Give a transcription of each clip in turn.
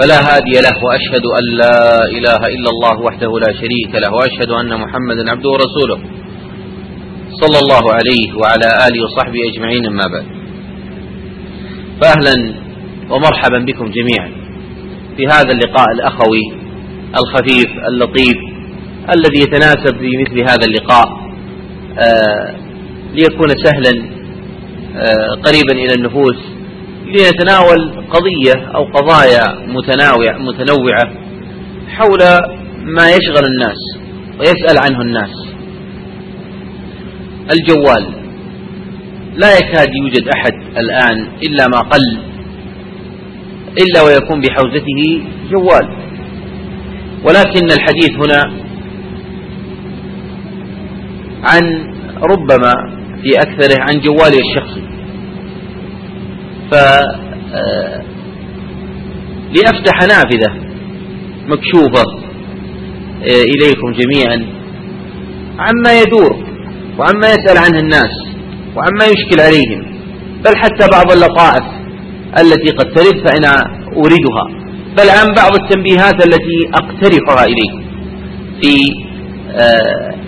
فلا هادي له وأشهد أن لا إله إلا الله وحده لا شريك له وأشهد أن محمدا عبده ورسوله. صلى الله عليه وعلى آله وصحبه أجمعين أما بعد. فأهلا ومرحبا بكم جميعا في هذا اللقاء الأخوي الخفيف اللطيف الذي يتناسب في مثل هذا اللقاء آه ليكون سهلا آه قريبا إلى النفوس. لنتناول قضية أو قضايا متناوع متنوعة حول ما يشغل الناس ويسأل عنه الناس. الجوال. لا يكاد يوجد أحد الآن إلا ما قل إلا ويكون بحوزته جوال. ولكن الحديث هنا عن ربما في أكثره عن جواله الشخصي ف لأفتح نافذة مكشوفة إليكم جميعا عما يدور وعما يسأل عنه الناس وعما يشكل عليهم بل حتى بعض اللطائف التي قد ترد فأنا أوردها بل عن بعض التنبيهات التي أقترحها إليكم في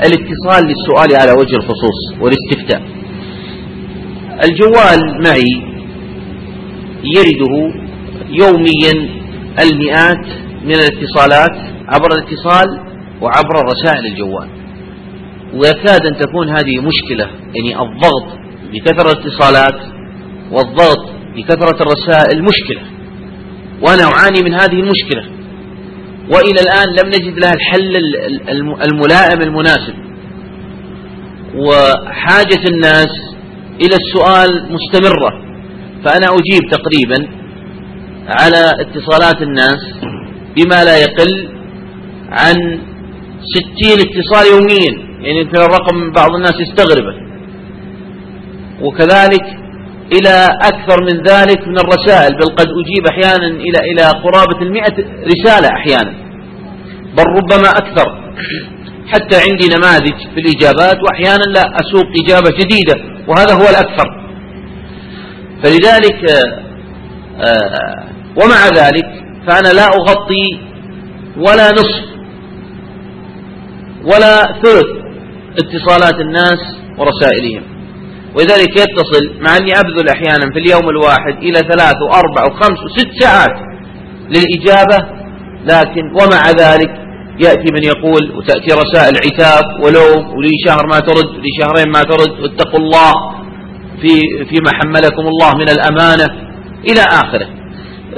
الاتصال للسؤال على وجه الخصوص والاستفتاء. الجوال معي يرده يوميا المئات من الاتصالات عبر الاتصال وعبر رسائل الجوال. ويكاد أن تكون هذه مشكلة يعني الضغط بكثرة الاتصالات والضغط بكثرة الرسائل مشكلة. وأنا أعاني من هذه المشكلة. وإلى الآن لم نجد لها الحل الملائم المناسب. وحاجة الناس إلى السؤال مستمرة. فأنا أجيب تقريبا على اتصالات الناس بما لا يقل عن ستين اتصال يوميا. يعني يمكن الرقم بعض الناس يستغربه. وكذلك إلى أكثر من ذلك من الرسائل بل قد أجيب أحيانا إلى إلى قرابة المئة رسالة أحيانا. بل ربما أكثر. حتى عندي نماذج في الإجابات وأحيانا لا أسوق إجابة جديدة وهذا هو الأكثر. فلذلك آه ومع ذلك فأنا لا أغطي ولا نصف ولا ثلث اتصالات الناس ورسائلهم. ولذلك يتصل مع أني أبذل أحيانا في اليوم الواحد إلى ثلاث وأربع وخمس وست ساعات للإجابة لكن ومع ذلك يأتي من يقول وتأتي رسائل عتاب ولوم ولي شهر ما ترد ولي شهرين ما ترد واتقوا الله. في فيما حملكم الله من الأمانة إلى آخره.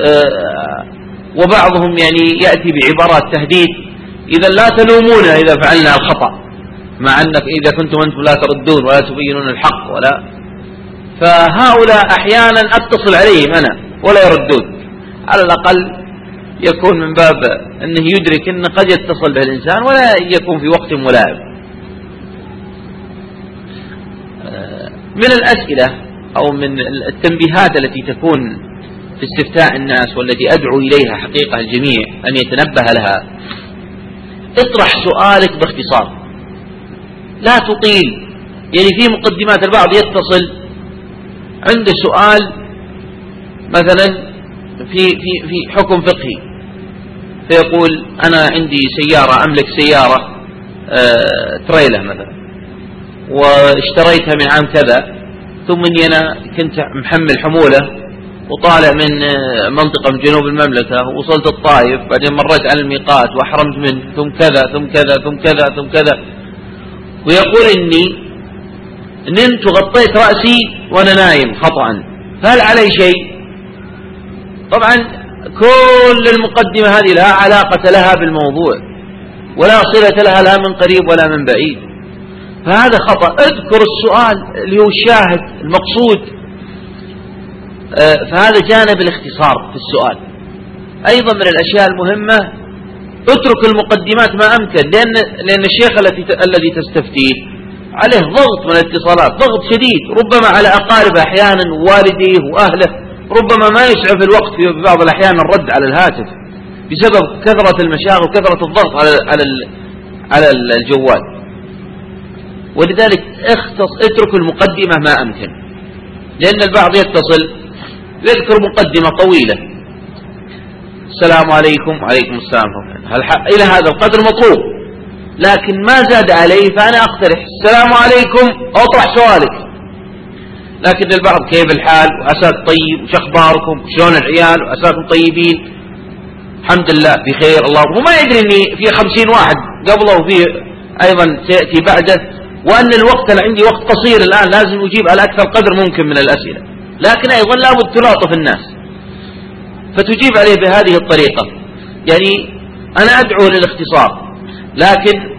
أه وبعضهم يعني يأتي بعبارات تهديد. إذا لا تلومونا إذا فعلنا الخطأ مع أنك إذا كنتم أنتم لا تردون ولا تبينون الحق ولا. فهؤلاء أحيانا أتصل عليهم أنا ولا يردون. على الأقل يكون من باب أنه يدرك أنه قد يتصل به الإنسان ولا يكون في وقت ملائم. من الأسئلة أو من التنبيهات التي تكون في استفتاء الناس والتي أدعو إليها حقيقة الجميع أن يتنبه لها. اطرح سؤالك باختصار. لا تطيل. يعني في مقدمات البعض يتصل عنده سؤال مثلا في في في حكم فقهي. فيقول أنا عندي سيارة أملك سيارة آه تريلة مثلا. واشتريتها من عام كذا ثم إني أنا كنت محمل حمولة وطالع من منطقة من جنوب المملكة ووصلت الطائف بعدين مريت على الميقات وأحرمت منه ثم كذا ثم كذا ثم كذا ثم كذا. ويقول إني نمت وغطيت رأسي وأنا نايم خطا. فهل علي شيء؟ طبعا كل المقدمة هذه لا علاقة لها بالموضوع ولا صلة لها لا من قريب ولا من بعيد. فهذا خطأ. اذكر السؤال اللي هو الشاهد المقصود. فهذا جانب الاختصار في السؤال. أيضا من الأشياء المهمة اترك المقدمات ما أمكن لأن, لأن الشيخ الذي الذي تستفتيه عليه ضغط من الاتصالات ضغط شديد. ربما على أقاربه أحيانا والديه وأهله ربما ما يسعف الوقت في بعض الأحيان الرد على الهاتف بسبب كثرة المشاغل وكثرة الضغط على على الجوال. ولذلك اختص اترك المقدمة ما أمكن. لأن البعض يتصل يذكر مقدمة طويلة. السلام عليكم. وعليكم السلام إلى هذا القدر مطلوب؟ لكن ما زاد عليه فأنا أقترح. السلام عليكم. أطرح سؤالك. لكن البعض كيف الحال؟ وعساك طيب؟ وش أخباركم؟ وشلون العيال؟ وعساكم طيبين؟ الحمد لله بخير الله. وما يدري أني في خمسين واحد قبله وفي أيضا سيأتي بعده. وأن الوقت اللي عندي وقت قصير الآن لازم أجيب على أكثر قدر ممكن من الأسئلة. لكن أيضا لابد تلاطف الناس. فتجيب عليه بهذه الطريقة. يعني أنا أدعو للاختصار. لكن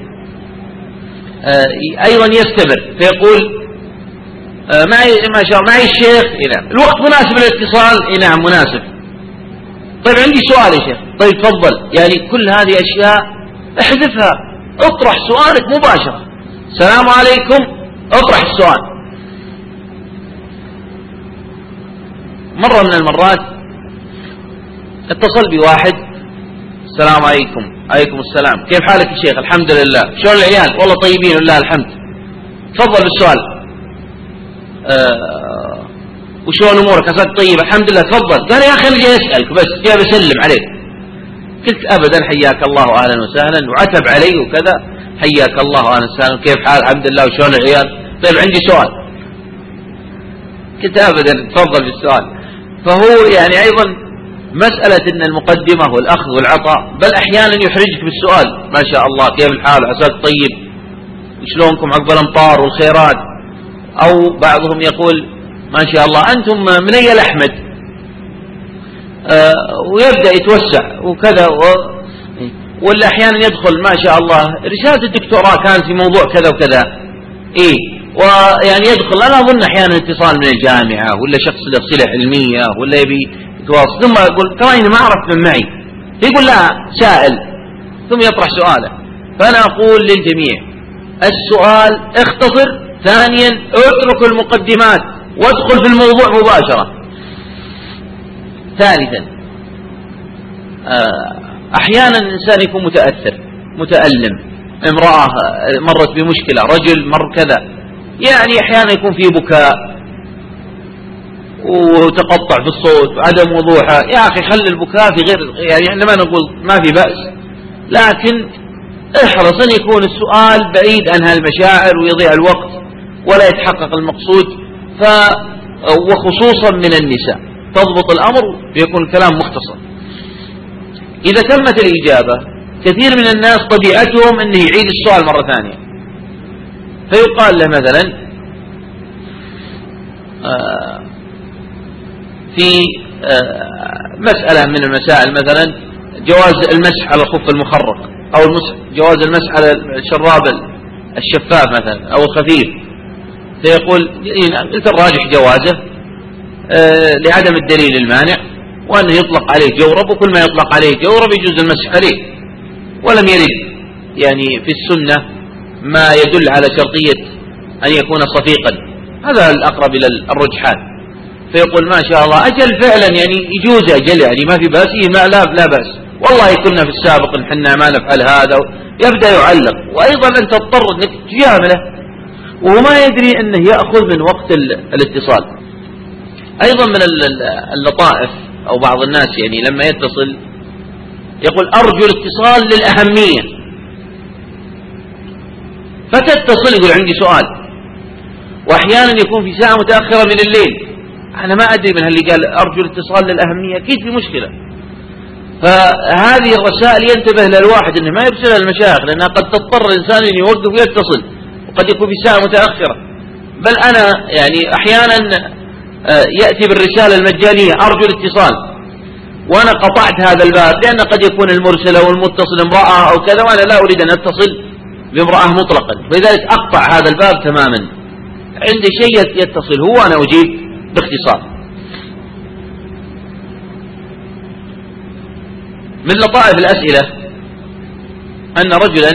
آه، أيضا يستمر. فيقول آه، معي ما شاء الله معي الشيخ إيه نعم. الوقت مناسب للاتصال؟ إيه نعم مناسب. طيب عندي سؤال يا شيخ. طيب تفضل. يعني كل هذه أشياء احذفها. اطرح سؤالك مباشرة. السلام عليكم. اطرح السؤال. مرة من المرات اتصل بواحد. السلام عليكم. عليكم السلام. كيف حالك يا شيخ؟ الحمد لله. شلون العيال؟ والله طيبين ولله الحمد. تفضل بالسؤال. آه وشلون امورك؟ عساك طيب؟ الحمد لله. تفضل. قال يا أخي أنا جاي أسألك بس. جاي بسلم عليك. قلت ابدا حياك الله أهلا وسهلا وعتب علي وكذا. حياك الله أهلا وسهلا كيف حال؟ الحمد لله. وشلون العيال؟ طيب عندي سؤال. قلت ابدا تفضل بالسؤال. فهو يعني أيضا مسألة أن المقدمة والأخذ والعطاء بل أحيانا يحرجك بالسؤال. ما شاء الله كيف الحال؟ عساك طيب. شلونكم عقب الأمطار والخيرات؟ أو بعضهم يقول ما شاء الله أنتم من أي الأحمد آه ويبدأ يتوسع وكذا و... ولا أحيانا يدخل ما شاء الله رسالة الدكتوراه كانت في موضوع كذا وكذا. إيه. ويعني يدخل أنا أظن أحيانا اتصال من الجامعة ولا شخص له صلة علمية ولا يبي يتواصل. ثم يقول ترى ما عرفت من معي. يقول لا سائل. ثم يطرح سؤاله. فأنا أقول للجميع السؤال اختصر ثانيا اترك المقدمات وادخل في الموضوع مباشرة. ثالثا آه، أحيانا الإنسان يكون متأثر متألم امرأة مرت بمشكلة رجل مر كذا يعني أحيانا يكون في بكاء وتقطع في الصوت وعدم وضوحه يا أخي خلي البكاء في غير يعني إحنا ما نقول ما في بأس لكن احرص أن يكون السؤال بعيد عن هالمشاعر ويضيع الوقت ولا يتحقق المقصود ف وخصوصا من النساء تضبط الأمر ويكون الكلام مختصر. إذا تمت الإجابة كثير من الناس طبيعتهم أنه يعيد السؤال مرة ثانية. فيقال له مثلا آه في آه، مسألة من المسائل مثلا جواز المسح على الخف المخرق أو جواز المسح على الشراب الشفاف مثلا أو الخفيف. فيقول قلت الراجح جوازه آه، لعدم الدليل المانع. وأنه يطلق عليه جورب وكل ما يطلق عليه جورب يجوز المسح عليه ولم يرد. يعني في السنة ما يدل على شرطية أن يكون صفيقا. هذا الأقرب إلى الرجحان. فيقول ما شاء الله. أجل فعلا. يعني يجوز أجل. يعني ما في بأس. إيه ما لا لا بأس. والله كنا في السابق نحن ما نفعل هذا. يبدأ يعلق. وأيضا أنت تضطر أنك تجامله. وهو ما يدري أنه يأخذ من وقت الاتصال. أيضا من اللطائف. أو بعض الناس يعني لما يتصل يقول أرجو الاتصال للأهمية. فتتصل يقول عندي سؤال. وأحيانا يكون في ساعة متأخرة من الليل. أنا ما أدري من اللي قال أرجو الاتصال للأهمية. أكيد في مشكلة. فهذه الرسائل ينتبه للواحد أنه ما يرسلها المشايخ لأنها قد تضطر الإنسان أن يوقف ويتصل. وقد يكون في ساعة متأخرة. بل أنا يعني أحيانا يأتي بالرسالة المجانية أرجو الاتصال. وأنا قطعت هذا الباب لأن قد يكون المرسل أو المتصل امرأة أو كذا وأنا لا أريد أن أتصل بامرأة مطلقا. فلذلك أقطع هذا الباب تماما. عندي شيء يتصل هو أنا أجيب باختصار. من لطائف الأسئلة أن رجلا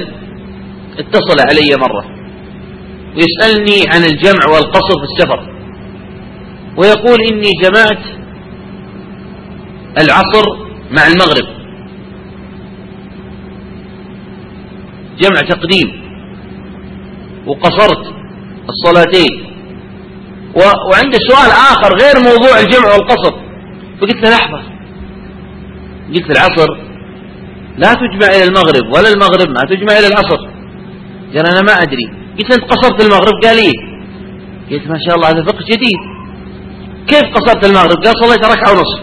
اتصل علي مرة ويسألني عن الجمع والقصر في السفر. ويقول إني جمعت العصر مع المغرب. جمع تقديم وقصرت الصلاتين. وعنده سؤال آخر غير موضوع الجمع والقصر فقلت له لحظة. قلت العصر لا تجمع إلى المغرب ولا المغرب ما تجمع إلى العصر. قال أنا ما أدري. قلت أنت قصرت المغرب؟ قال إيه؟ قلت ما شاء الله هذا فقه جديد. كيف قصرت المغرب؟ قال صليت ركعة ونصف.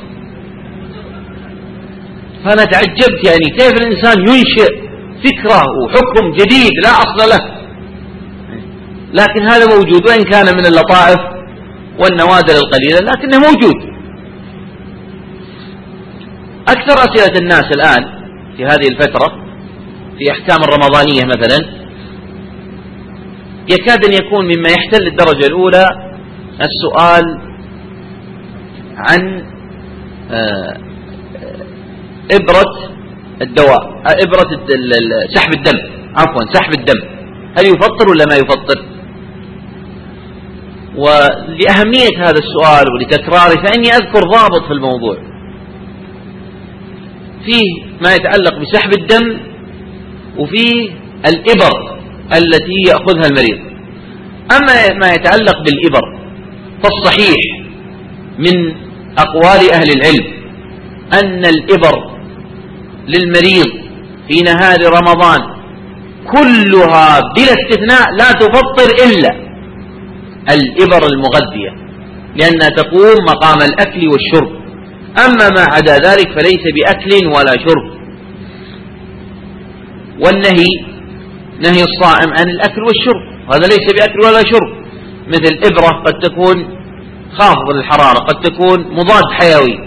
فأنا تعجبت يعني كيف الإنسان ينشئ فكرة وحكم جديد لا أصل له؟ لكن هذا موجود وإن كان من اللطائف والنوادر القليلة لكنه موجود. أكثر أسئلة الناس الآن في هذه الفترة في أحكام الرمضانية مثلا يكاد أن يكون مما يحتل الدرجة الأولى السؤال عن آه، إبرة الدواء آه، إبرة سحب الدم. عفوا سحب الدم. هل يفطر ولا ما يفطر؟ ولأهمية هذا السؤال ولتكراره فإني أذكر ضابط في الموضوع. فيه ما يتعلق بسحب الدم وفيه الإبر التي يأخذها المريض. أما ما يتعلق بالإبر فالصحيح من أقوال أهل العلم أن الإبر للمريض في نهار رمضان كلها بلا استثناء لا تفطر إلا الإبر المغذية لأنها تقوم مقام الأكل والشرب. أما ما عدا ذلك فليس بأكل ولا شرب. والنهي نهي الصائم عن الأكل والشرب. هذا ليس بأكل ولا شرب. مثل إبرة قد تكون خافض للحرارة قد تكون مضاد حيوي.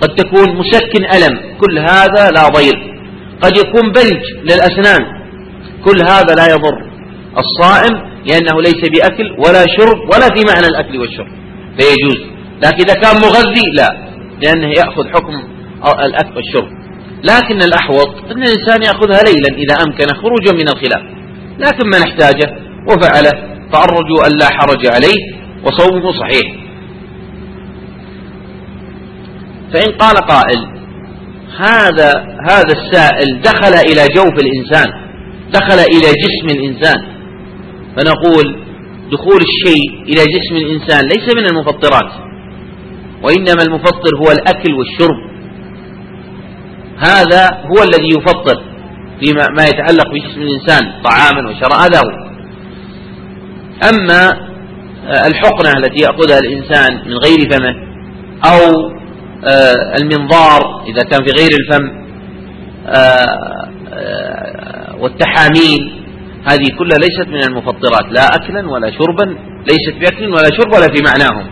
قد تكون مسكن ألم. كل هذا لا ضير. قد يكون بلج للأسنان. كل هذا لا يضر. الصائم لأنه ليس بأكل ولا شرب ولا في معنى الأكل والشرب. فيجوز. لكن إذا كان مغذي لا. لأنه يأخذ حكم الأكل والشرب. لكن الأحوط أن الإنسان يأخذها ليلا إذا أمكن خروجا من الخلاف. لكن من احتاجه وفعله فأرجو أن لا حرج عليه. وصومه صحيح. فإن قال قائل هذا هذا السائل دخل إلى جوف الإنسان دخل إلى جسم الإنسان. فنقول دخول الشيء إلى جسم الإنسان ليس من المفطرات وإنما المفطر هو الأكل والشرب. هذا هو الذي يفطر فيما ما يتعلق بجسم الإنسان طعاما وشرابا هذا هو أما الحقنة التي يأخذها الإنسان من غير فمه أو آه، المنظار إذا كان في غير الفم آه، آه، والتحاميل هذه كلها ليست من المفطرات لا أكلا ولا شربا ليست بأكل ولا شرب ولا في معناهم.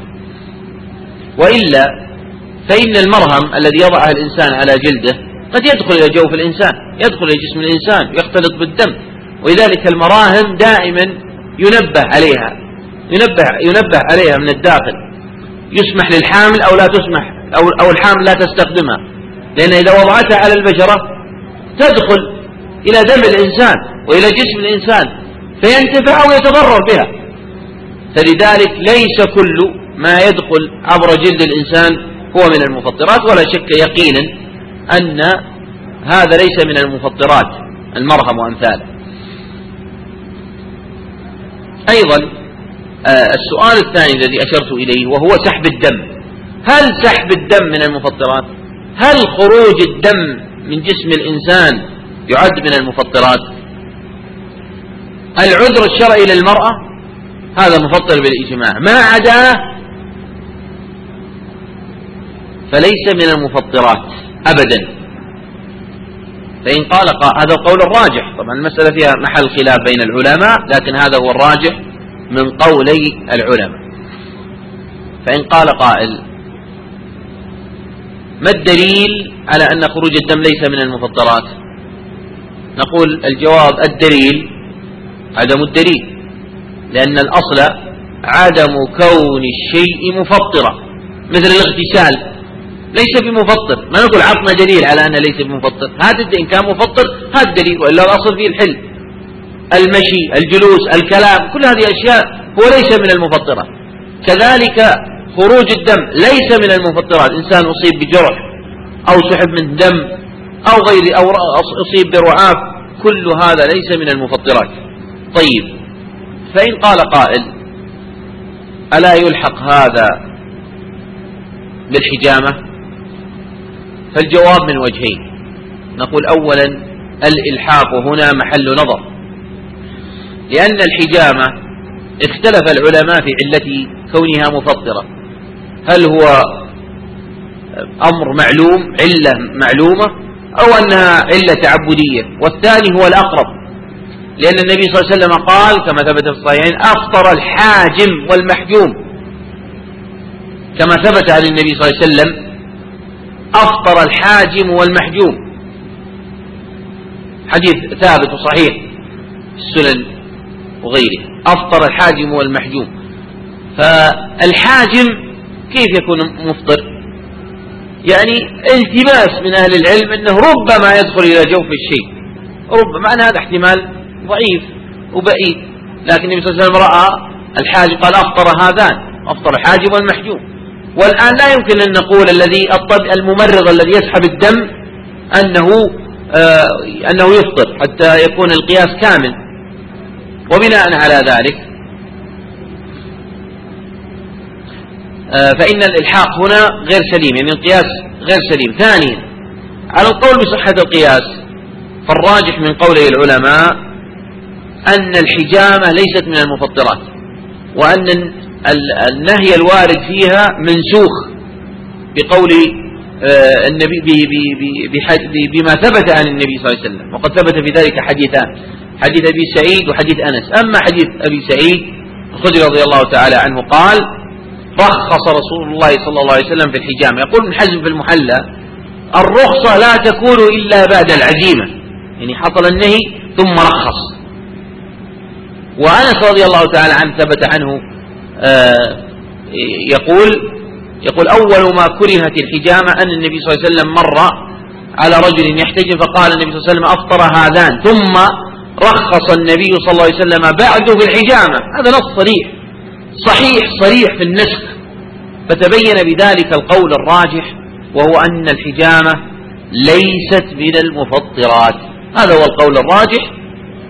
وإلا فإن المرهم الذي يضعه الإنسان على جلده قد يدخل إلى جوف الإنسان يدخل إلى جسم الإنسان يختلط بالدم ولذلك المراهم دائما ينبه عليها. ينبه ينبه عليها من الداخل. يسمح للحامل أو لا تسمح أو أو الحامل لا تستخدمها. لأن إذا وضعتها على البشرة تدخل إلى دم الإنسان وإلى جسم الإنسان فينتفع أو يتضرر بها. فلذلك ليس كل ما يدخل عبر جلد الإنسان هو من المفطرات ولا شك يقينا أن هذا ليس من المفطرات. المرهم وأمثاله. أيضا السؤال الثاني الذي أشرت إليه وهو سحب الدم. هل سحب الدم من المفطرات؟ هل خروج الدم من جسم الإنسان يعد من المفطرات؟ العذر الشرعي للمرأة؟ هذا مفطر بالإجماع. ما عداه فليس من المفطرات أبدا. فإن قال هذا القول الراجح. طبعا المسألة فيها محل خلاف بين العلماء لكن هذا هو الراجح. من قولي العلماء. فإن قال قائل ما الدليل على أن خروج الدم ليس من المفطرات؟ نقول الجواب الدليل عدم الدليل لأن الأصل عدم كون الشيء مفطرا مثل الاغتسال ليس بمفطر. ما نقول عطنا دليل على أنه ليس بمفطر هذا إن كان مفطر هذا الدليل وإلا الأصل فيه الحل. المشي الجلوس الكلام كل هذه أشياء هو ليس من المفطرات. كذلك خروج الدم ليس من المفطرات. إنسان أصيب بجرح أو سحب من دم أو غير أو أصيب برعاف كل هذا ليس من المفطرات. طيب فإن قال قائل ألا يلحق هذا بالحجامة؟ فالجواب من وجهين. نقول أولا الإلحاق هنا محل نظر. لأن الحجامة اختلف العلماء في علة كونها مفطرة. هل هو أمر معلوم علة معلومة أو أنها علة تعبدية؟ والثاني هو الأقرب. لأن النبي صلى الله عليه وسلم قال كما ثبت في الصحيحين أفطر الحاجم والمحجوم. كما ثبت عن النبي صلى الله عليه وسلم أفطر الحاجم والمحجوم. حديث ثابت وصحيح السنن. وغيره. أفطر الحاجم والمحجوم. فالحاجم كيف يكون مفطر؟ يعني التباس من أهل العلم أنه ربما يدخل إلى جوف الشيء. ربما أن هذا احتمال ضعيف وبعيد. لكن النبي صلى الله عليه وسلم رأى الحاجم قال أفطر هذان أفطر الحاجم والمحجوم. والآن لا يمكن أن نقول الذي الممرض الذي يسحب الدم أنه آه أنه يفطر حتى يكون القياس كامل. وبناء على ذلك آه فإن الإلحاق هنا غير سليم يعني القياس غير سليم. ثانيا على القول بصحة القياس فالراجح من قوله العلماء أن الحجامة ليست من المفطرات وأن النهي الوارد فيها منسوخ بقول آه، النبي بما ثبت عن النبي صلى الله عليه وسلم وقد ثبت في ذلك حديثان. حديث أبي سعيد وحديث أنس. أما حديث أبي سعيد الخدري رضي الله تعالى عنه قال رخص رسول الله صلى الله عليه وسلم في الحجامة. يقول ابن حزم في المحلى الرخصة لا تكون إلا بعد العزيمة. يعني حصل النهي ثم رخص. وأنس رضي الله تعالى عنه ثبت عنه آه، يقول يقول أول ما كرهت الحجامة أن النبي صلى الله عليه وسلم مر على رجل يحتجم فقال النبي صلى الله عليه وسلم أفطر هذان. ثم رخص النبي صلى الله عليه وسلم بعده بالحجامة. هذا نص صريح. صحيح صريح في النسخ. فتبين بذلك القول الراجح وهو أن الحجامة ليست من المفطرات. هذا هو القول الراجح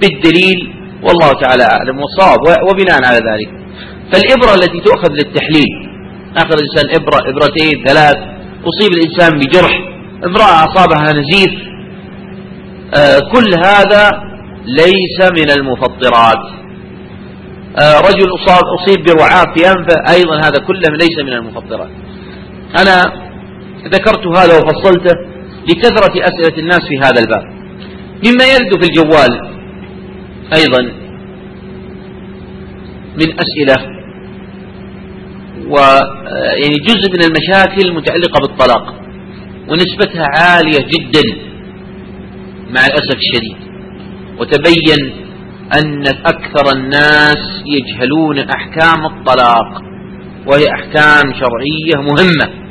بالدليل والله تعالى أعلم والصواب وبناء على ذلك. فالإبرة التي تؤخذ للتحليل أخذ الإنسان إبرة إبرتين ثلاث أصيب الإنسان بجرح. امرأة أصابها نزيف. آه كل هذا ليس من المفطرات آه رجل أصيب برعاف في أنفه أيضا هذا كله ليس من المفطرات أنا ذكرت هذا وفصلته لكثرة أسئلة الناس في هذا الباب. مما يرد في الجوال أيضا من أسئلة ويعني جزء من المشاكل متعلقة بالطلاق ونسبتها عالية جدا مع الأسف الشديد. وتبين أن أكثر الناس يجهلون أحكام الطلاق وهي أحكام شرعية مهمة.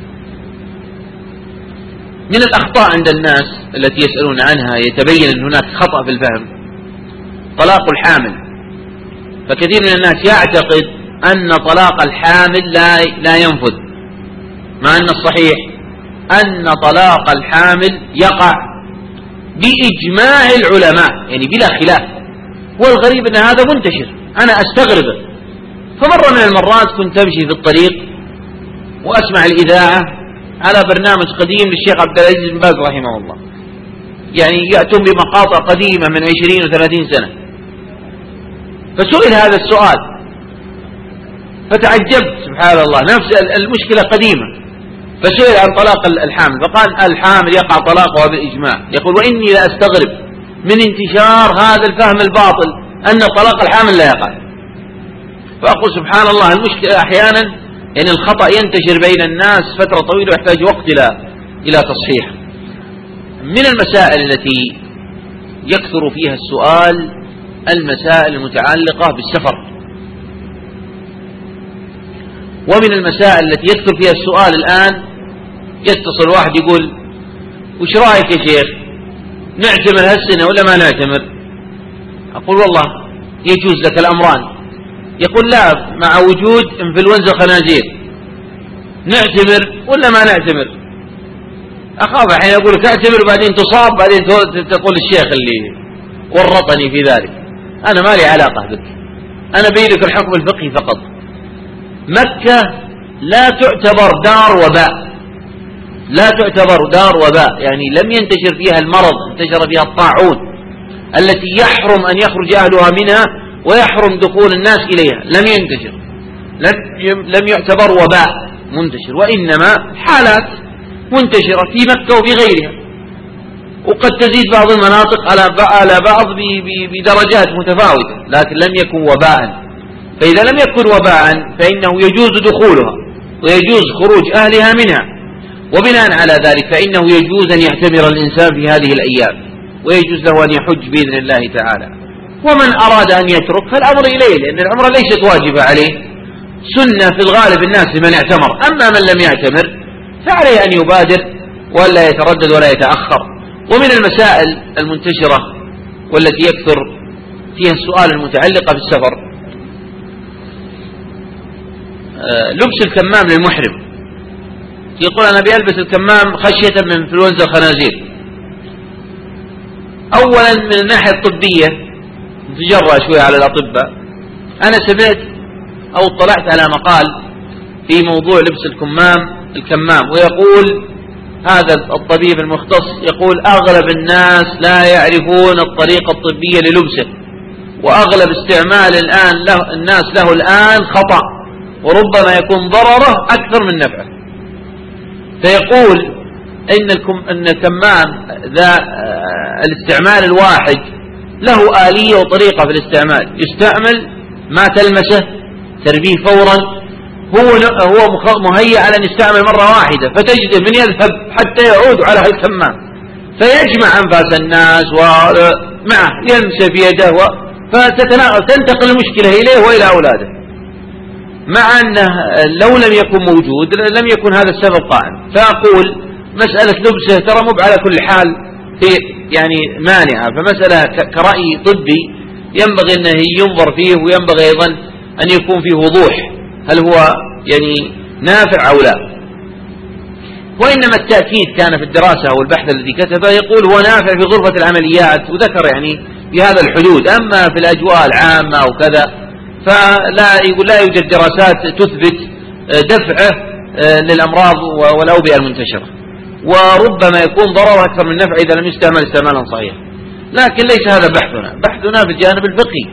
من الأخطاء عند الناس التي يسألون عنها يتبين أن هناك خطأ في الفهم. طلاق الحامل. فكثير من الناس يعتقد أن طلاق الحامل لا لا ينفذ مع أن الصحيح أن طلاق الحامل يقع. بإجماع العلماء يعني بلا خلاف. والغريب أن هذا منتشر أنا أستغربه. فمرة من المرات كنت أمشي في الطريق وأسمع الإذاعة على برنامج قديم للشيخ عبد العزيز بن باز رحمه الله. يعني يأتون بمقاطع قديمة من عشرين وثلاثين سنة. فسئل هذا السؤال. فتعجبت سبحان الله. نفس المشكلة قديمة. فسئل عن طلاق الحامل. فقال الحامل يقع طلاقها بالإجماع يقول وإني لأستغرب من انتشار هذا الفهم الباطل أن طلاق الحامل لا يقع. فأقول سبحان الله المشكلة أحيانا يعني الخطأ ينتشر بين الناس فترة طويلة ويحتاج وقت إلى إلى تصحيح. من المسائل التي يكثر فيها السؤال المسائل المتعلقة بالسفر. ومن المسائل التي يكثر فيها السؤال الآن يتصل واحد يقول وش رأيك يا شيخ نعتمر هالسنة ولا ما نعتمر؟ أقول والله يجوز لك الأمران. يقول لا مع وجود إنفلونزا خنازير نعتمر ولا ما نعتمر؟ أخاف الحين أقول لك اعتمر بعدين تصاب بعدين تقول الشيخ اللي ورطني في ذلك. أنا ما لي علاقة بك أنا بيدك الحكم الفقهي فقط. مكة لا تعتبر دار وباء. لا تعتبر دار وباء. يعني لم ينتشر فيها المرض انتشر فيها الطاعون التي يحرم أن يخرج أهلها منها ويحرم دخول الناس إليها. لم ينتشر. لم يعتبر وباء منتشر. وإنما حالات منتشرة في مكة وفي غيرها. وقد تزيد بعض المناطق على بعض بدرجات متفاوتة لكن لم يكن وباء. فإذا لم يكن وباء فإنه يجوز دخولها ويجوز خروج أهلها منها. وبناء على ذلك فإنه يجوز أن يعتمر الإنسان في هذه الأيام ويجوز له أن يحج بإذن الله تعالى. ومن أراد أن يترك فالأمر إليه لأن العمرة ليست واجبة عليه. سنة في الغالب الناس لمن اعتمر. أما من لم يعتمر فعليه أن يبادر ولا يتردد ولا يتأخر. ومن المسائل المنتشرة والتي يكثر فيها السؤال المتعلقة بالسفر لبس الكمام للمحرم. يقول أنا بيلبس الكمام خشية من انفلونزا الخنازير أولا من الناحية الطبية نتجرأ شوية على الأطباء. أنا سمعت أو اطلعت على مقال في موضوع لبس الكمام الكمام ويقول هذا الطبيب المختص يقول أغلب الناس لا يعرفون الطريقة الطبية للبسه وأغلب استعمال الآن له الناس له الآن خطأ. وربما يكون ضرره أكثر من نفعه. فيقول إن إن الكمام ذا آه، الاستعمال الواحد له آلية وطريقة في الاستعمال. يستعمل ما تلمسه ترميه فورا. هو هو مهيأ على أن يستعمل مرة واحدة. فتجده من يذهب حتى يعود على الكمام فيجمع أنفاس الناس ومعه يمسى في يده فتنتقل المشكلة إليه وإلى أولاده. مع أنه لو لم يكن موجود لم يكن هذا السبب قائم. فأقول مسألة لبسه ترى مو على كل حال في يعني مانعة فمسألة كرأي طبي ينبغي أنه ينظر فيه وينبغي أيضا أن يكون فيه وضوح. هل هو يعني نافع أو لا؟ وإنما التأكيد كان في الدراسة أو البحث الذي كتبه يقول هو نافع في غرفة العمليات وذكر يعني في هذا الحدود. أما في الأجواء العامة أو كذا فلا يقول لا يوجد دراسات تثبت دفعه آه، للأمراض والأوبئة المنتشرة. وربما يكون ضرر أكثر من نفع إذا لم يستعمل استعمالا صحيحا. لكن ليس هذا بحثنا. بحثنا في الجانب الفقهي.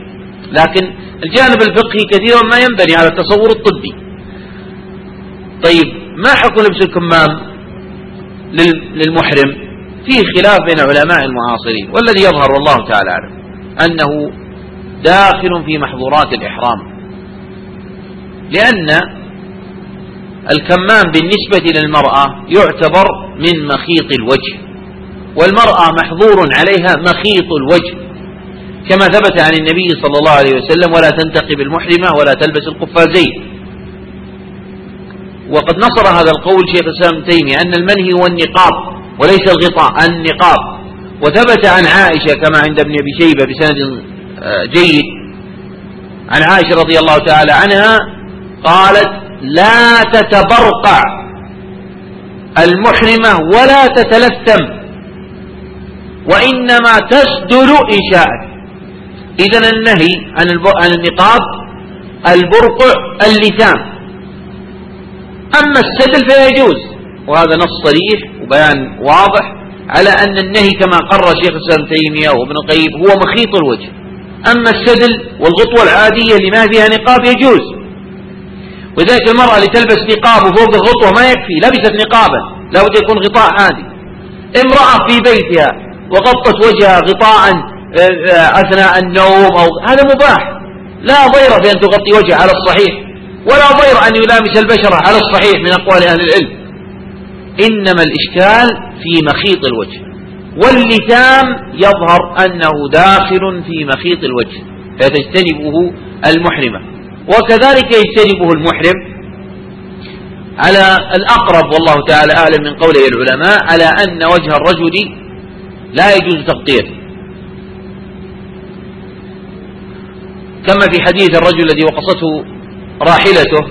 لكن الجانب الفقهي كثيرا ما ينبني على التصور الطبي. طيب ما حكم لبس الكمام للمحرم؟ فيه خلاف بين علماء المعاصرين والذي يظهر والله تعالى أعلم. أنه داخل في محظورات الإحرام. لأن الكمام بالنسبة للمرأة يعتبر من مخيط الوجه والمرأة محظور عليها مخيط الوجه. كما ثبت عن النبي صلى الله عليه وسلم ولا تنتقب المحرمة ولا تلبس القفازين وقد نصر هذا القول شيخ الإسلام تيمية أن المنهي هو النقاب وليس الغطاء النقاب. وثبت عن عائشة كما عند ابن أبي شيبة بسند جيد. عن عائشة رضي الله تعالى عنها قالت لا تتبرقع المحرمة ولا تتلثم وإنما تسدل إن شاءت إذا النهي عن عن النقاب البرقع اللثام. أما السدل فيجوز وهذا نص صريح وبيان واضح على أن النهي كما قرر شيخ الإسلام تيمية وابن القيم هو مخيط الوجه. أما السدل والغطوة العادية اللي ما فيها نقاب يجوز. ولذلك المرأة اللي تلبس نقاب وفوق الغطوة ما يكفي لبست نقابا لابد يكون غطاء عادي. امرأة في بيتها وغطت وجهها غطاء آه، آه، أثناء النوم أو هذا مباح. لا ضير في أن تغطي وجهها على الصحيح ولا ضير أن يلامس البشرة على الصحيح من أقوال أهل العلم. إنما الإشكال في مخيط الوجه. واللثام يظهر أنه داخل في مخيط الوجه فتجتنبه المحرمة وكذلك يجتنبه المحرم على الأقرب والله تعالى أعلم من قوله العلماء على أن وجه الرجل لا يجوز تغطيته كما في حديث الرجل الذي وقصته راحلته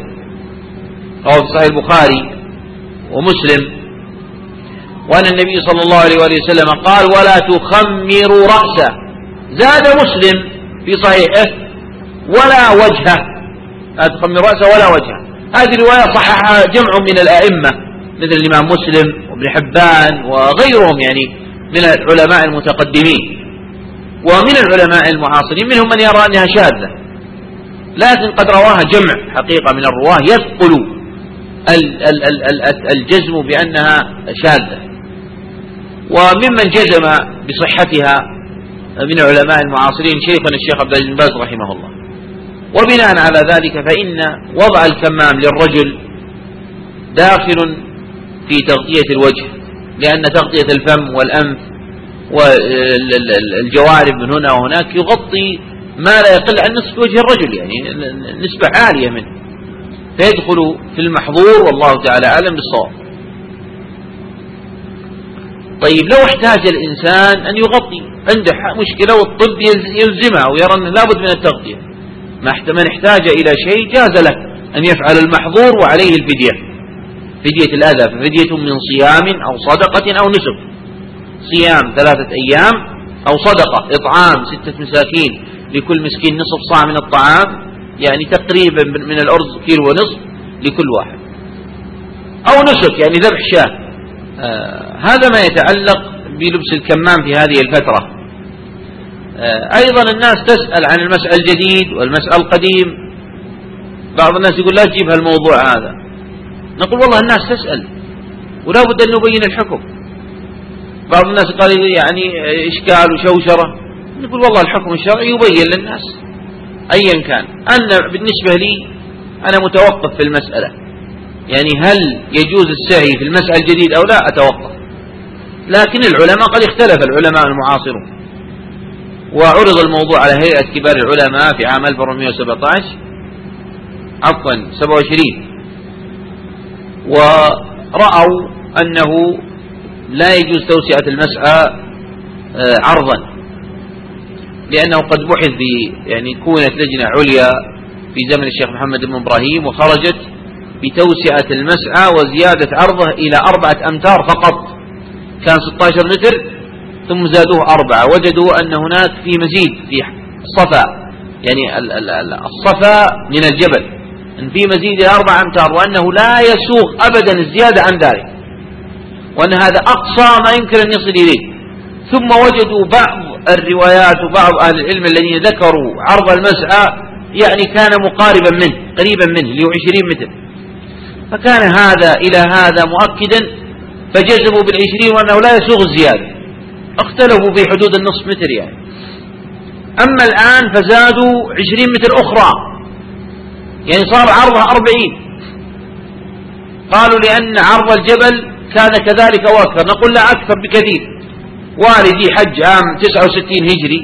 رواه في صحيح البخاري ومسلم وأن النبي صلى الله عليه وآله وسلم قال ولا تخمروا رأسه. زاد مسلم في صحيحه ولا وجهه. لا تخمروا رأسه ولا وجهه. هذه الرواية صححها جمع من الأئمة مثل الإمام مسلم وابن حبان وغيرهم يعني من العلماء المتقدمين. ومن العلماء المعاصرين منهم من يرى أنها شاذة. لكن قد رواها جمع حقيقة من الرواة يثقل الجزم بأنها شاذة. وممن جزم بصحتها من العلماء المعاصرين شيخنا الشيخ عبد العزيز باز رحمه الله. وبناء على ذلك فإن وضع الكمام للرجل داخل في تغطية الوجه لأن تغطية الفم والأنف والجوارب من هنا وهناك يغطي ما لا يقل عن نصف وجه الرجل يعني نسبة عالية منه. فيدخل في المحظور والله تعالى أعلم بالصواب. طيب لو احتاج الإنسان أن يغطي عنده مشكلة والطب يلزمها ويرى أنه لابد من التغطية. من احتاج إلى شيء جاز له أن يفعل المحظور وعليه الفدية. فدية الأذى ففدية من صيام أو صدقة أو نسك. صيام ثلاثة أيام أو صدقة إطعام ستة مساكين لكل مسكين نصف صاع من الطعام يعني تقريبا من الأرز كيلو ونصف لكل واحد. أو نسك يعني ذبح شاة. هذا ما يتعلق بلبس الكمام في هذه الفترة. آه أيضا الناس تسأل عن المسأل الجديد والمسأل القديم. بعض الناس يقول لا تجيب هالموضوع هذا. نقول والله الناس تسأل ولا بد أن نبين الحكم. بعض الناس قال يعني إشكال وشوشرة. نقول والله الحكم الشرعي يبين للناس أيا كان. أنا بالنسبة لي أنا متوقف في المسألة. يعني هل يجوز السعي في المسألة الجديد أو لا؟ أتوقف لكن العلماء قد اختلف العلماء المعاصرون. وعرض الموضوع على هيئة كبار العلماء في عام 1417 عفوا 27 ورأوا أنه لا يجوز توسعة المسعى آه، عرضا. لأنه قد بحث يعني كونت لجنة عليا في زمن الشيخ محمد بن إبراهيم وخرجت بتوسعة المسعى وزيادة عرضه إلى أربعة أمتار فقط. كان 16 متر ثم زادوه أربعة. وجدوا أن هناك في مزيد في الصفا يعني الصفا من الجبل إن في مزيد إلى أربع أمتار وأنه لا يسوغ أبدا الزيادة عن ذلك. وأن هذا أقصى ما يمكن أن يصل إليه. ثم وجدوا بعض الروايات وبعض أهل العلم الذين ذكروا عرض المسعى يعني كان مقاربا منه قريبا منه اللي هو 20 متر. فكان هذا إلى هذا مؤكدا فجزموا بالعشرين وأنه لا يسوغ الزيادة. اختلفوا في حدود النصف متر يعني. أما الآن فزادوا عشرين متر أخرى. يعني صار عرضها أربعين. قالوا لأن عرض الجبل كان كذلك وأكثر نقول لا أكثر بكثير. والدي حج عام 69 هجري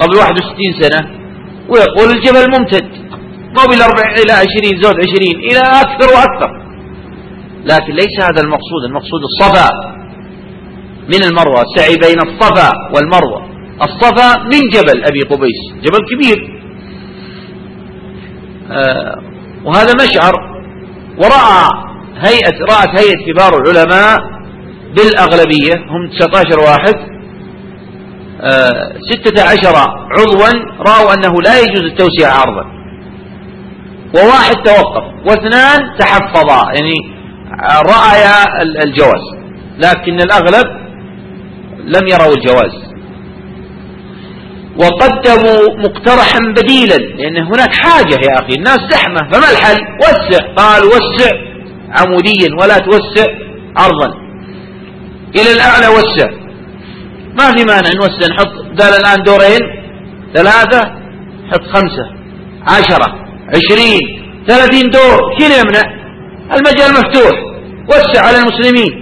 قبل 61 سنة ويقول الجبل ممتد. مو بالأربع إلى 20 زود 20 إلى أكثر وأكثر. لكن ليس هذا المقصود. المقصود الصفا. من المروة السعي بين الصفا والمروة. الصفا من جبل أبي قبيس. جبل كبير. آه، وهذا مشعر. ورأى هيئة رأت هيئة كبار العلماء بالأغلبية. هم 19 واحد. آه، ستة عشر عضوا. رأوا أنه لا يجوز التوسيع عرضا. وواحد توقف واثنان تحفظا يعني رأيا الجواز لكن الأغلب لم يروا الجواز. وقدموا مقترحا بديلا لأن هناك حاجة يا أخي الناس زحمة فما الحل؟ وسع قال وسع عموديا ولا توسع عرضا إلى الأعلى وسع. ما في مانع نوسع نحط دال الآن دورين ثلاثة حط خمسة عشرة. عشرين ثلاثين دور شنو يمنع. المجال مفتوح وسع على المسلمين.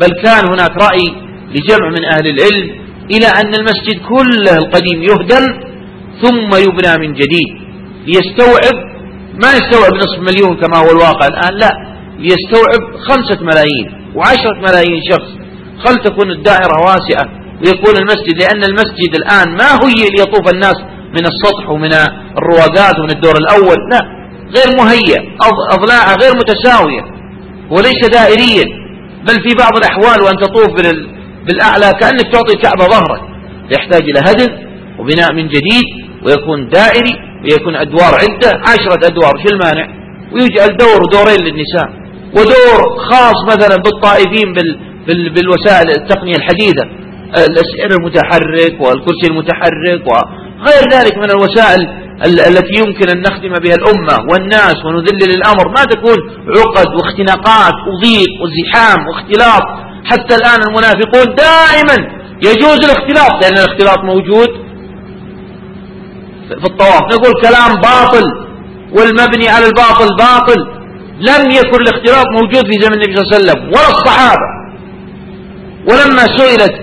بل كان هناك رأي لجمع من أهل العلم إلى أن المسجد كله القديم يهدم ثم يبنى من جديد. ليستوعب ما يستوعب نصف مليون كما هو الواقع الآن لا. ليستوعب خمسة ملايين وعشرة ملايين شخص. خل تكون الدائرة واسعة ويكون المسجد؟ لأن المسجد الآن ما هو ليطوف الناس من السطح ومن الرواقات ومن الدور الأول. لا غير مهيأ أضلاعها غير متساوية وليس دائريا بل في بعض الأحوال وأن تطوف بالأعلى كأنك تعطي الكعبة ظهرك. يحتاج إلى هدم وبناء من جديد ويكون دائري ويكون أدوار عدة عشرة أدوار شو المانع؟ ويجعل دور ودورين للنساء. ودور خاص مثلا بالطائفين بال بال بالوسائل التقنية الحديثة. السعر المتحرك والكرسي المتحرك وغير ذلك من الوسائل التي يمكن أن نخدم بها الأمة والناس ونذلل الأمر. ما تكون عقد واختناقات وضيق وزحام واختلاط. حتى الآن المنافقون دائما يجوز الاختلاط. لأن الاختلاط موجود في الطواف. نقول كلام باطل والمبني على الباطل باطل. لم يكن الاختلاط موجود في زمن النبي صلى الله عليه وسلم. ولا الصحابة. ولما سئلت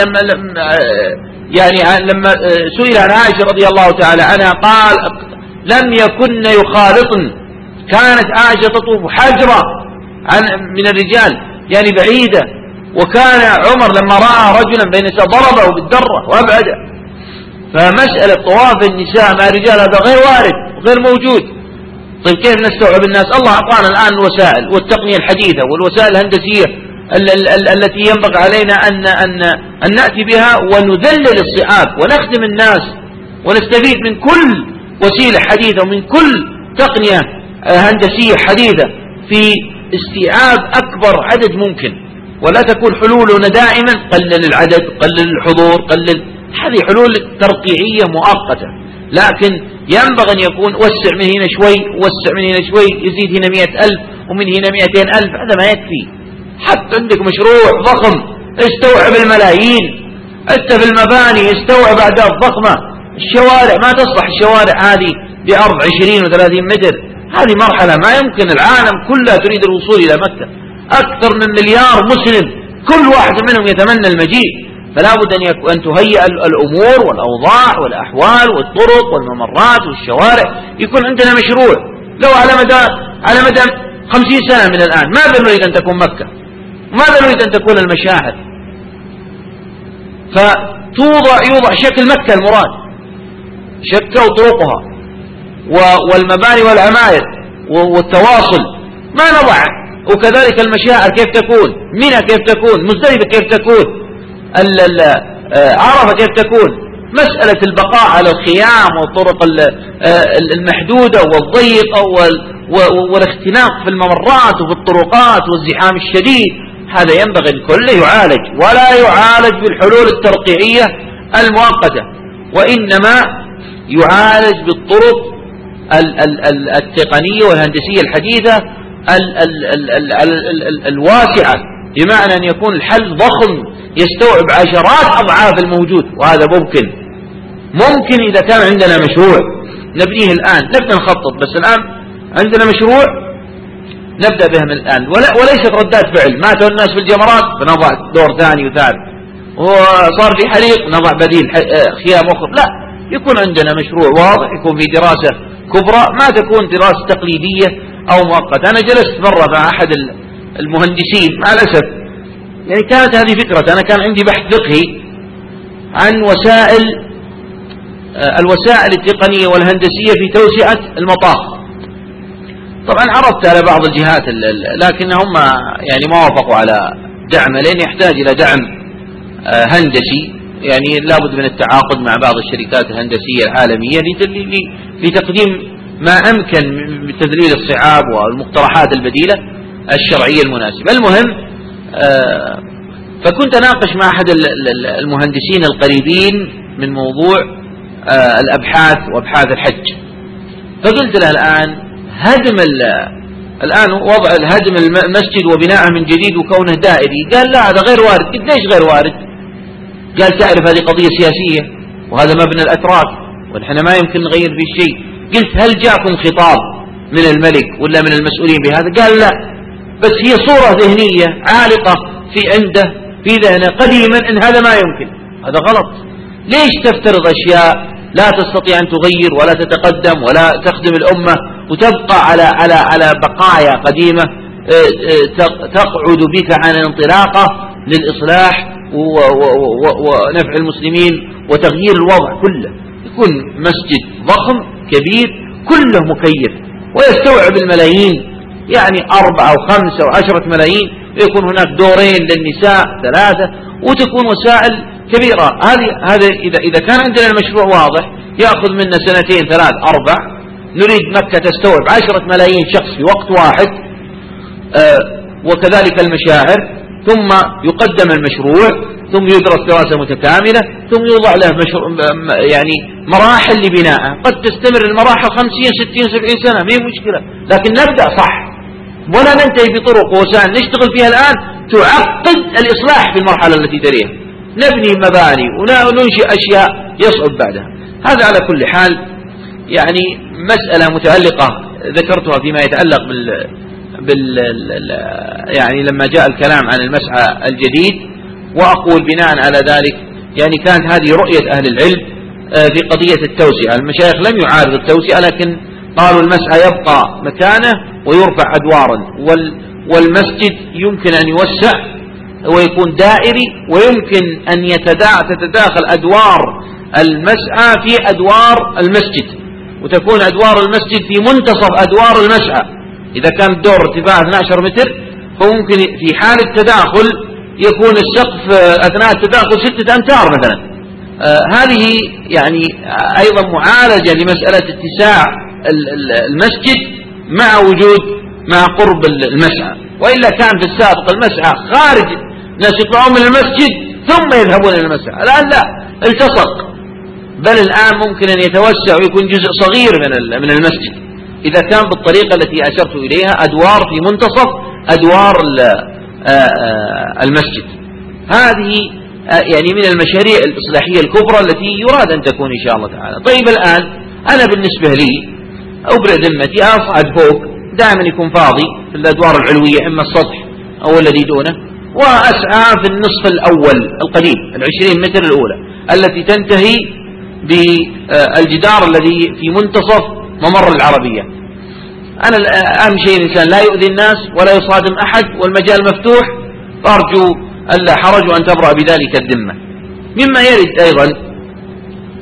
لما يعني لما سئل عن عائشة رضي الله تعالى عنها قال لم يكن يخالطن. كانت عائشة تطوف حجرة عن من الرجال يعني بعيدة. وكان عمر لما رأى رجلا بين النساء ضربه بالدرة وأبعده. فمسألة طواف النساء مع الرجال هذا غير وارد غير موجود. طيب كيف نستوعب الناس؟ الله أعطانا الآن الوسائل والتقنية الحديثة والوسائل الهندسية. التي ينبغي علينا أن, أن, أن نأتي بها ونذلل الصعاب ونخدم الناس ونستفيد من كل وسيلة حديثة ومن كل تقنية هندسية حديثة في استيعاب أكبر عدد ممكن. ولا تكون حلولنا دائما قلل العدد قلل الحضور قلل هذه حلول ترقيعية مؤقتة. لكن ينبغي أن يكون وسع من هنا شوي وسع من هنا شوي يزيد هنا مئة ألف ومن هنا مئتين ألف هذا ما يكفي. حتى عندك مشروع ضخم استوعب الملايين انت في المباني استوعب اعداد ضخمة. الشوارع ما تصلح الشوارع هذه بأرض عشرين وثلاثين متر. هذه مرحلة ما يمكن العالم كله تريد الوصول إلى مكة. أكثر من مليار مسلم كل واحد منهم يتمنى المجيء. فلا بد أن, أن تهيئ الأمور والأوضاع والأحوال والطرق والممرات والشوارع. يكون عندنا مشروع. لو على مدى على مدى خمسين سنة من الآن ماذا نريد أن تكون مكة. ماذا نريد أن تكون المشاعر؟ فتوضع يوضع شكل مكة المراد شكل طرقها والمباني والعماير والتواصل. ما نضع؟ وكذلك المشاعر كيف تكون؟ منى كيف تكون؟ مزدلفة كيف تكون؟ آه، عرفة كيف تكون؟ مسألة البقاء على الخيام والطرق آه، المحدودة والضيقة والاختناق في الممرات وفي الطرقات والزحام الشديد. هذا ينبغي الكل يعالج ولا يعالج بالحلول الترقيعية المؤقتة وإنما يعالج بالطرق التقنية والهندسية الحديثة الواسعة بمعنى أن يكون الحل ضخم يستوعب عشرات أضعاف الموجود وهذا ممكن. ممكن إذا كان عندنا مشروع. نبنيه الآن. نبدأ نخطط بس الآن عندنا مشروع. نبدأ بها من الآن. وليست ردات فعل. ماتوا الناس في الجمرات فنضع دور ثاني وثالث. وصار في حريق نضع بديل آه، خيام أخرى. لا يكون عندنا مشروع واضح يكون في دراسة كبرى ما تكون دراسة تقليدية أو مؤقتة. أنا جلست مرة مع أحد المهندسين مع الأسف. يعني كانت هذه فكرة. أنا كان عندي بحث فقهي عن وسائل آه، الوسائل التقنية والهندسية في توسعة المطاف طبعا عرضت على بعض الجهات لكن هم يعني ما وافقوا على دعمه لأن يحتاج إلى دعم آه، هندسي. يعني لابد من التعاقد مع بعض الشركات الهندسية العالمية لتقديم ما أمكن من تذليل الصعاب والمقترحات البديلة الشرعية المناسبة. المهم آه، فكنت أناقش مع أحد المهندسين القريبين من موضوع آه، الأبحاث وأبحاث الحج. فقلت له الآن هدم الآن وضع الهدم المسجد وبناءه من جديد وكونه دائري. قال لا هذا غير وارد. قلت ليش غير وارد؟ قال تعرف هذه قضية سياسية وهذا مبنى الأتراك ونحن ما يمكن نغير فيه شيء. قلت هل جاكم خطاب من الملك ولا من المسؤولين بهذا؟ قال لا. بس هي صورة ذهنية عالقة في عنده في ذهنه قديما إن هذا ما يمكن. هذا غلط. ليش تفترض أشياء لا تستطيع أن تغير ولا تتقدم ولا تخدم الأمة وتبقى على على على بقايا قديمة تقعد بك عن الانطلاقة للإصلاح ونفع المسلمين وتغيير الوضع كله. يكون مسجد ضخم كبير كله مكيف ويستوعب الملايين يعني أربعة أو خمسة أو عشرة ملايين ويكون هناك دورين للنساء ثلاثة وتكون وسائل كبيرة. هذه هذا إذا إذا كان عندنا المشروع واضح يأخذ منا سنتين ثلاث أربع نريد مكة تستوعب. عشرة ملايين شخص في وقت واحد. آه وكذلك المشاعر. ثم يقدم المشروع. ثم يدرس دراسة متكاملة. ثم يوضع له مشروع يعني مراحل لبنائه قد تستمر المراحل 50 60 70 سنة. ما هي مشكلة. لكن نبدأ صح. ولا ننتهي بطرق ووسائل نشتغل فيها الآن. تعقد الإصلاح في المرحلة التي تليها. نبني مباني وننشئ أشياء يصعب بعدها. هذا على كل حال. يعني مسألة متعلقة ذكرتها فيما يتعلق بال بال يعني لما جاء الكلام عن المسعى الجديد وأقول بناء على ذلك يعني كانت هذه رؤية أهل العلم آه، في قضية التوسعة. المشايخ لم يعارض التوسعة لكن قالوا المسعى يبقى مكانه ويرفع أدوارا والمسجد يمكن أن يوسع ويكون دائري ويمكن أن تتداخل أدوار المسعى في أدوار المسجد. وتكون أدوار المسجد في منتصف أدوار المسعى إذا كان الدور ارتفاع 12 متر فممكن في حال التداخل يكون السقف أثناء التداخل ستة أمتار مثلا. آه هذه يعني أيضا معالجة لمسألة اتساع المسجد مع وجود مع قرب المسعى وإلا كان في السابق المسعى خارج الناس يطلعون من المسجد ثم يذهبون إلى المسعى الآن لا التصق. بل الآن ممكن أن يتوسع ويكون جزء صغير من من المسجد. إذا كان بالطريقة التي أشرت إليها أدوار في منتصف أدوار آه، آه، المسجد. هذه آه، يعني من المشاريع الإصلاحية الكبرى التي يراد أن تكون إن شاء الله تعالى. طيب الآن أنا بالنسبة لي أبرئ ذمتي أصعد فوق دائما يكون فاضي في الأدوار العلوية إما السطح أو الذي دونه وأسعى في النصف الأول القديم العشرين متر الأولى التي تنتهي بالجدار الذي في منتصف ممر العربية. أنا أهم شيء الإنسان لا يؤذي الناس ولا يصادم أحد والمجال مفتوح. فأرجو ألا حرج وأن تبرأ بذلك الذمة. مما يرد أيضا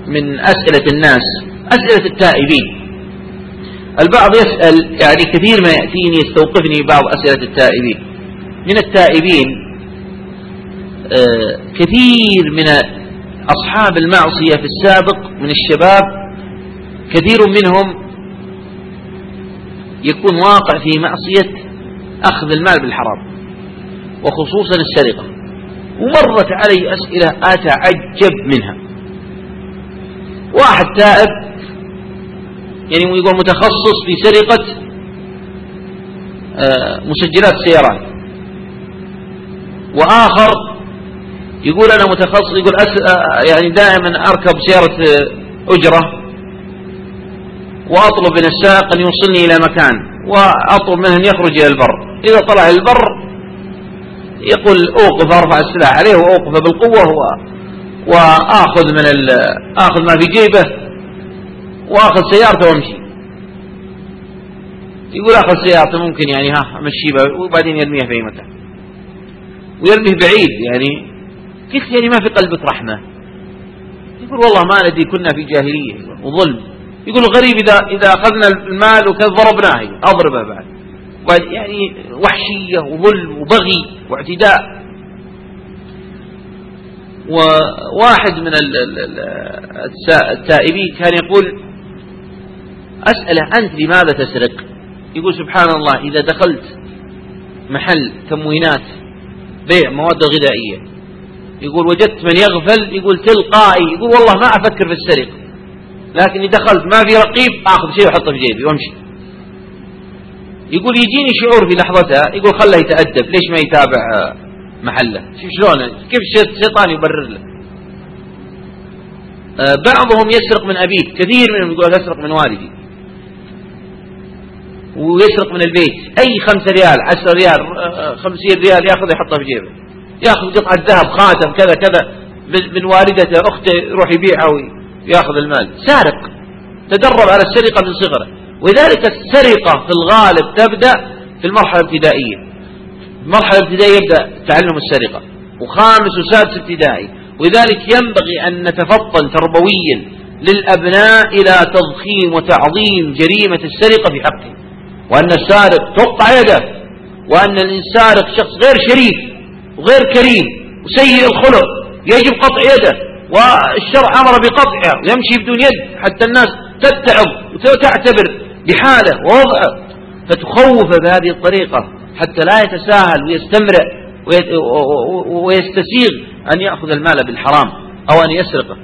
من أسئلة الناس أسئلة التائبين. البعض يسأل يعني كثير ما يأتيني يستوقفني بعض أسئلة التائبين. من التائبين آه، كثير من أصحاب المعصية في السابق من الشباب كثير منهم يكون واقع في معصية أخذ المال بالحرام وخصوصا السرقة. ومرت علي أسئلة أتعجب منها. واحد تائب يعني يقول متخصص في سرقة آه، مسجلات السيارات وآخر يقول أنا متخصص يقول أس... يعني دائما أركب سيارة آه، أجرة وأطلب من السائق أن يوصلني إلى مكان وأطلب منه أن يخرج إلى البر. إذا طلع البر يقول أوقف أرفع السلاح عليه وأوقف بالقوة و... وآخذ من ال... آخذ ما في جيبه وآخذ سيارته وأمشي. يقول آخذ سيارته ممكن يعني ها أمشي وبعدين يرميها في أي مكان. ويرميه بعيد يعني. قلت يعني ما في قلبك رحمة؟ يقول والله ما ندري كنا في جاهلية. وظلم. يقول غريب إذا إذا أخذنا المال وكذا ضربناه. أضربه بعد. يعني وحشية وظلم وبغي واعتداء. وواحد من التائبين كان يقول أسأله أنت لماذا تسرق؟ يقول سبحان الله إذا دخلت محل تموينات بيع مواد غذائية يقول وجدت من يغفل يقول تلقائي يقول والله ما أفكر في السرقة. لكني دخلت ما في رقيب آخذ شيء وأحطه في جيبي وأمشي. يقول يجيني شعور في لحظتها يقول خله يتأدب ليش ما يتابع آه، محله؟ شوف شلون؟ كيف الشيطان يبرر له؟ آه، بعضهم يسرق من أبيه كثير منهم يقول أسرق من والدي. ويسرق من البيت. أي خمسة ريال عشرة ريال آه، خمسين ريال يأخذ يحطه في جيبه. يأخذ قطعة ذهب خاتم كذا كذا من والدته أخته يروح يبيعها ياخذ المال. سارق. تدرب على السرقة من صغره. ولذلك السرقة في الغالب تبدأ في المرحلة الابتدائية. المرحلة الابتدائية يبدأ تعلم السرقة. وخامس وسادس ابتدائي. ولذلك ينبغي أن نتفطن تربويا للأبناء إلى تضخيم وتعظيم جريمة السرقة في حقه وأن السارق تقطع يده. وأن السارق شخص غير شريف. وغير كريم وسيء الخلق يجب قطع يده والشرع أمر بقطعها ويمشي بدون يد حتى الناس تتعظ وتعتبر بحاله ووضعه. فتخوف بهذه الطريقة حتى لا يتساهل ويستمرئ ويستسيغ أن يأخذ المال بالحرام أو أن يسرقه.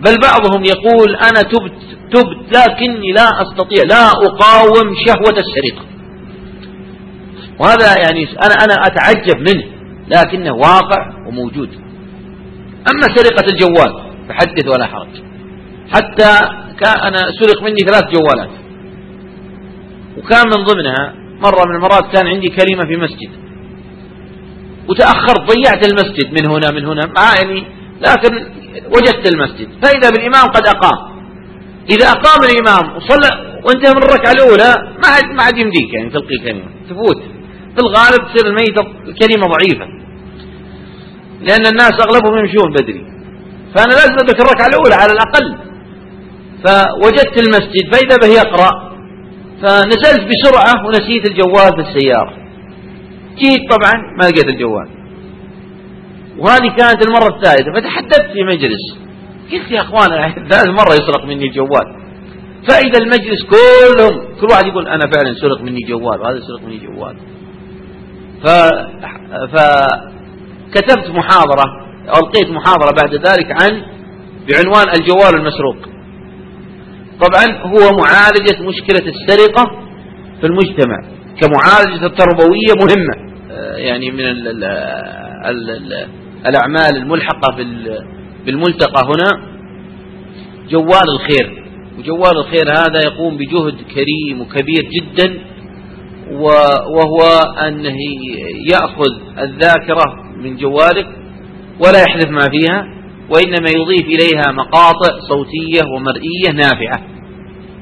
بل بعضهم يقول أنا تبت تبت لكني لا أستطيع لا أقاوم شهوة السرقة. وهذا يعني أنا أنا أتعجب منه. لكنه واقع وموجود. أما سرقة الجوال فحدث ولا حرج. حتى كان سرق مني ثلاث جوالات. وكان من ضمنها مرة من المرات كان عندي كلمة في مسجد. وتأخرت ضيعت المسجد من هنا من هنا. مع يعني لكن وجدت المسجد. فإذا بالإمام قد أقام. إذا أقام الإمام وصلى وانتهى من الركعة الأولى ما عاد ما عاد يمديك يعني تلقي كلمة. تفوت. في الغالب تصير الميتة كلمة ضعيفة. لأن الناس أغلبهم يمشون بدري. فأنا لازم أدرك الركعة الأولى على الأقل. فوجدت المسجد فإذا به يقرأ. فنزلت بسرعة ونسيت الجوال في السيارة. جيت طبعا ما لقيت الجوال. وهذه كانت المرة الثالثة. فتحدثت في مجلس. قلت يا أخوان ثالث مرة يسرق مني الجوال. فإذا المجلس كلهم كل واحد يقول أنا فعلا سرق مني جوال وهذا سرق مني جوال ف... فكتبت محاضرة ألقيت محاضرة بعد ذلك عن بعنوان الجوال المسروق. طبعا هو معالجة مشكلة السرقة في المجتمع كمعالجة التربوية مهمة. آه، يعني من ال ال ال ال الأعمال الملحقة بالملتقى هنا جوال الخير. وجوال الخير هذا يقوم بجهد كريم وكبير جدا وهو أنه يأخذ الذاكرة من جوالك ولا يحذف ما فيها وإنما يضيف إليها مقاطع صوتية ومرئية نافعة.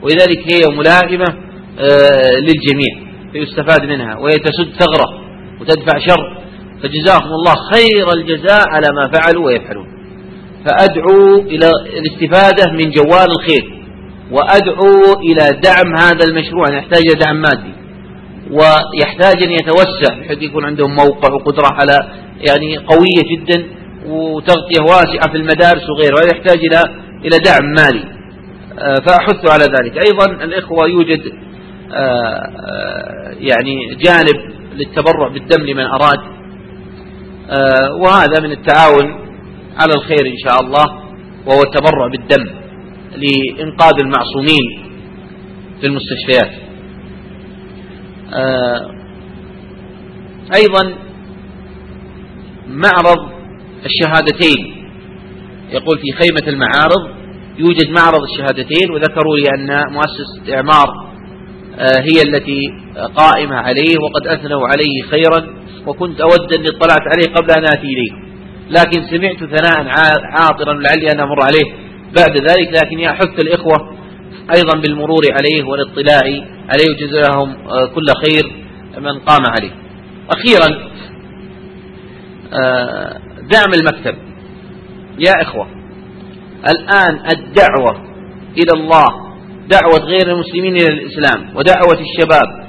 ولذلك هي ملائمة آه، للجميع فيستفاد منها وهي تسد ثغرة وتدفع شر. فجزاهم الله خير الجزاء على ما فعلوا ويفعلون. فأدعو إلى الاستفادة من جوال الخير وأدعو إلى دعم هذا المشروع. يحتاج إلى دعم مادي. ويحتاج أن يتوسع بحيث يكون عندهم موقع وقدرة على يعني قوية جدا وتغطية واسعة في المدارس وغيرها ويحتاج إلى إلى دعم مالي. آه، فأحث على ذلك. أيضا الإخوة يوجد آه، آه، يعني جانب للتبرع بالدم لمن أراد. وهذا من التعاون على الخير إن شاء الله وهو التبرع بالدم لإنقاذ المعصومين في المستشفيات. أيضا معرض الشهادتين. يقول في خيمة المعارض يوجد معرض الشهادتين وذكروا لي أن مؤسسة إعمار آه، هي التي قائمة عليه وقد أثنوا عليه خيرا وكنت أود أن اطلعت عليه قبل أن آتي إليه. لكن سمعت ثناء عاطرا لعلي أن أمر عليه بعد ذلك لكن أحث الإخوة أيضا بالمرور عليه والاطلاع عليه وجزاهم آه، كل خير من قام عليه. أخيرا آه، دعم المكتب. يا إخوة الآن الدعوة إلى الله دعوة غير المسلمين إلى الإسلام ودعوة الشباب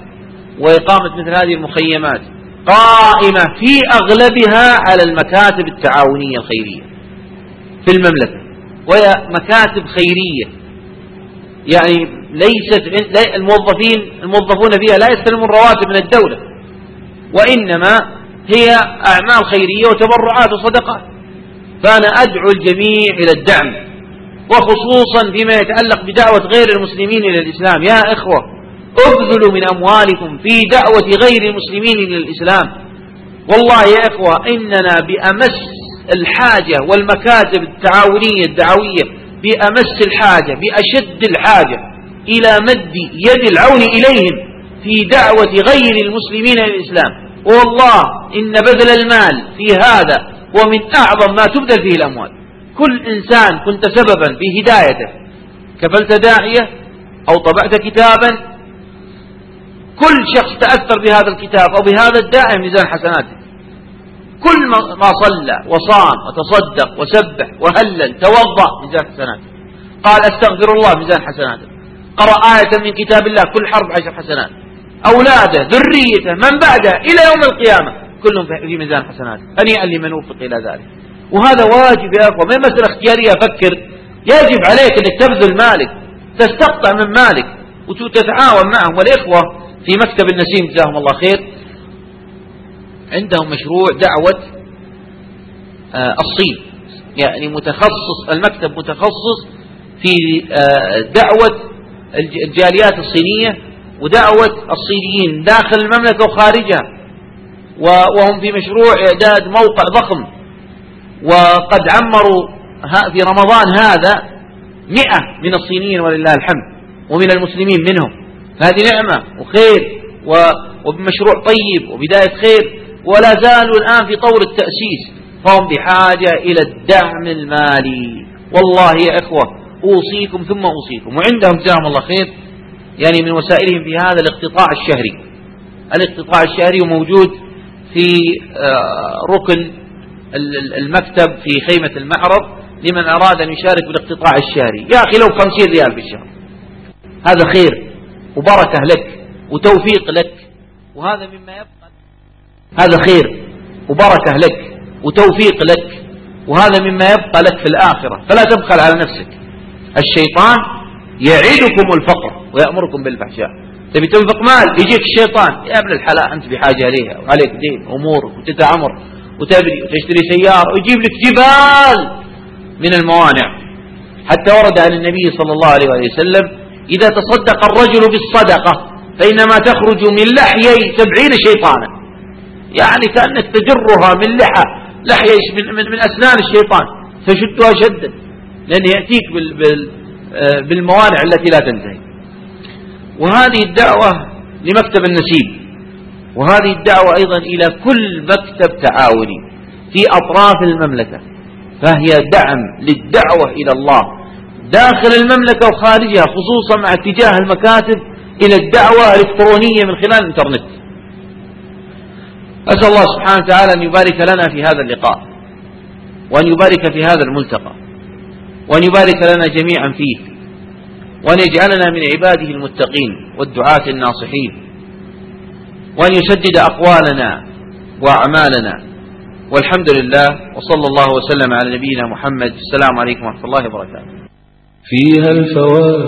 وإقامة مثل هذه المخيمات قائمة في أغلبها على المكاتب التعاونية الخيرية في المملكة وهي مكاتب خيرية. يعني ليست الموظفين الموظفون فيها لا يستلمون رواتب من الدولة. وإنما هي أعمال خيرية وتبرعات وصدقات. فأنا أدعو الجميع إلى الدعم. وخصوصا فيما يتعلق بدعوة غير المسلمين إلى الإسلام. يا إخوة أبذلوا من أموالكم في دعوة غير المسلمين إلى الإسلام. والله يا إخوة إننا بأمس الحاجة والمكاتب التعاونية الدعوية بأمس الحاجة بأشد الحاجة. إلى مد يد العون إليهم في دعوة غير المسلمين إلى الإسلام والله إن بذل المال في هذا ومن أعظم ما تبذل فيه الأموال. كل إنسان كنت سببا في هدايته. كفلت داعية أو طبعت كتابا. كل شخص تأثر بهذا الكتاب أو بهذا الداعي ميزان حسناته. كل ما صلى وصام وتصدق وسبح وهلل توضأ ميزان حسناته. قال أستغفر الله ميزان حسناته. قرأ آية من كتاب الله كل حرف عشر حسنات. أولاده ذريته من بعده إلى يوم القيامة. كلهم في ميزان حسنات. هنيئا لمن وفق إلى ذلك. وهذا واجب يا أخوة. ما مسألة اختيارية؟ أفكر يجب عليك أنك تبذل مالك. تستقطع من مالك. وتتعاون معهم. والإخوة في مكتب النسيم جزاهم الله خير عندهم مشروع دعوة آه، الصين. يعني متخصص المكتب متخصص في آه، دعوة الجاليات الصينية ودعوة الصينيين داخل المملكة وخارجها وهم في مشروع إعداد موقع ضخم. وقد عمروا في رمضان هذا مئة من الصينيين ولله الحمد ومن المسلمين منهم. هذه نعمة وخير وبمشروع طيب وبداية خير ولا زالوا الآن في طور التأسيس. فهم بحاجة إلى الدعم المالي. والله يا إخوة أوصيكم ثم أوصيكم. وعندهم جزاهم الله خير يعني من وسائلهم في هذا الاقتطاع الشهري. الاقتطاع الشهري موجود في آه، ركن المكتب في خيمة المعرض لمن أراد أن يشارك بالاقتطاع الشهري. يا أخي لو خمسين ريال في الشهر هذا خير وبركة لك وتوفيق لك وهذا مما يبقى. هذا خير وبركة لك وتوفيق لك وهذا مما يبقى لك في الآخرة. فلا تبخل على نفسك. الشيطان يعدكم الفقر ويأمركم بالفحشاء. تبي تنفق مال يجيك الشيطان يا ابن الحلال أنت بحاجة ليها وعليك دين أمورك وتتعمر وتبني وتشتري سيارة ويجيب لك جبال من الموانع. حتى ورد عن النبي صلى الله عليه وسلم إذا تصدق الرجل بالصدقة فإنما تخرج من لحيي سبعين شيطانا. يعني كأنك تجرها من لحى لحية من, من, من أسنان الشيطان. تشدها شدا. لأنه يأتيك آه، بالموانع التي لا تنتهي. وهذه الدعوة لمكتب النسيب وهذه الدعوة أيضا إلى كل مكتب تعاوني في أطراف المملكة. فهي دعم للدعوة إلى الله داخل المملكة وخارجها خصوصا مع اتجاه المكاتب إلى الدعوة الإلكترونية من خلال الإنترنت. أسأل الله سبحانه وتعالى أن يبارك لنا في هذا اللقاء وأن يبارك في هذا الملتقى. وأن يبارك لنا جميعا فيه. وأن يجعلنا من عباده المتقين والدعاة الناصحين. وأن يسدد أقوالنا وأعمالنا. والحمد لله وصلى الله وسلم على نبينا محمد. السلام عليكم ورحمة الله وبركاته. فيها الفوائد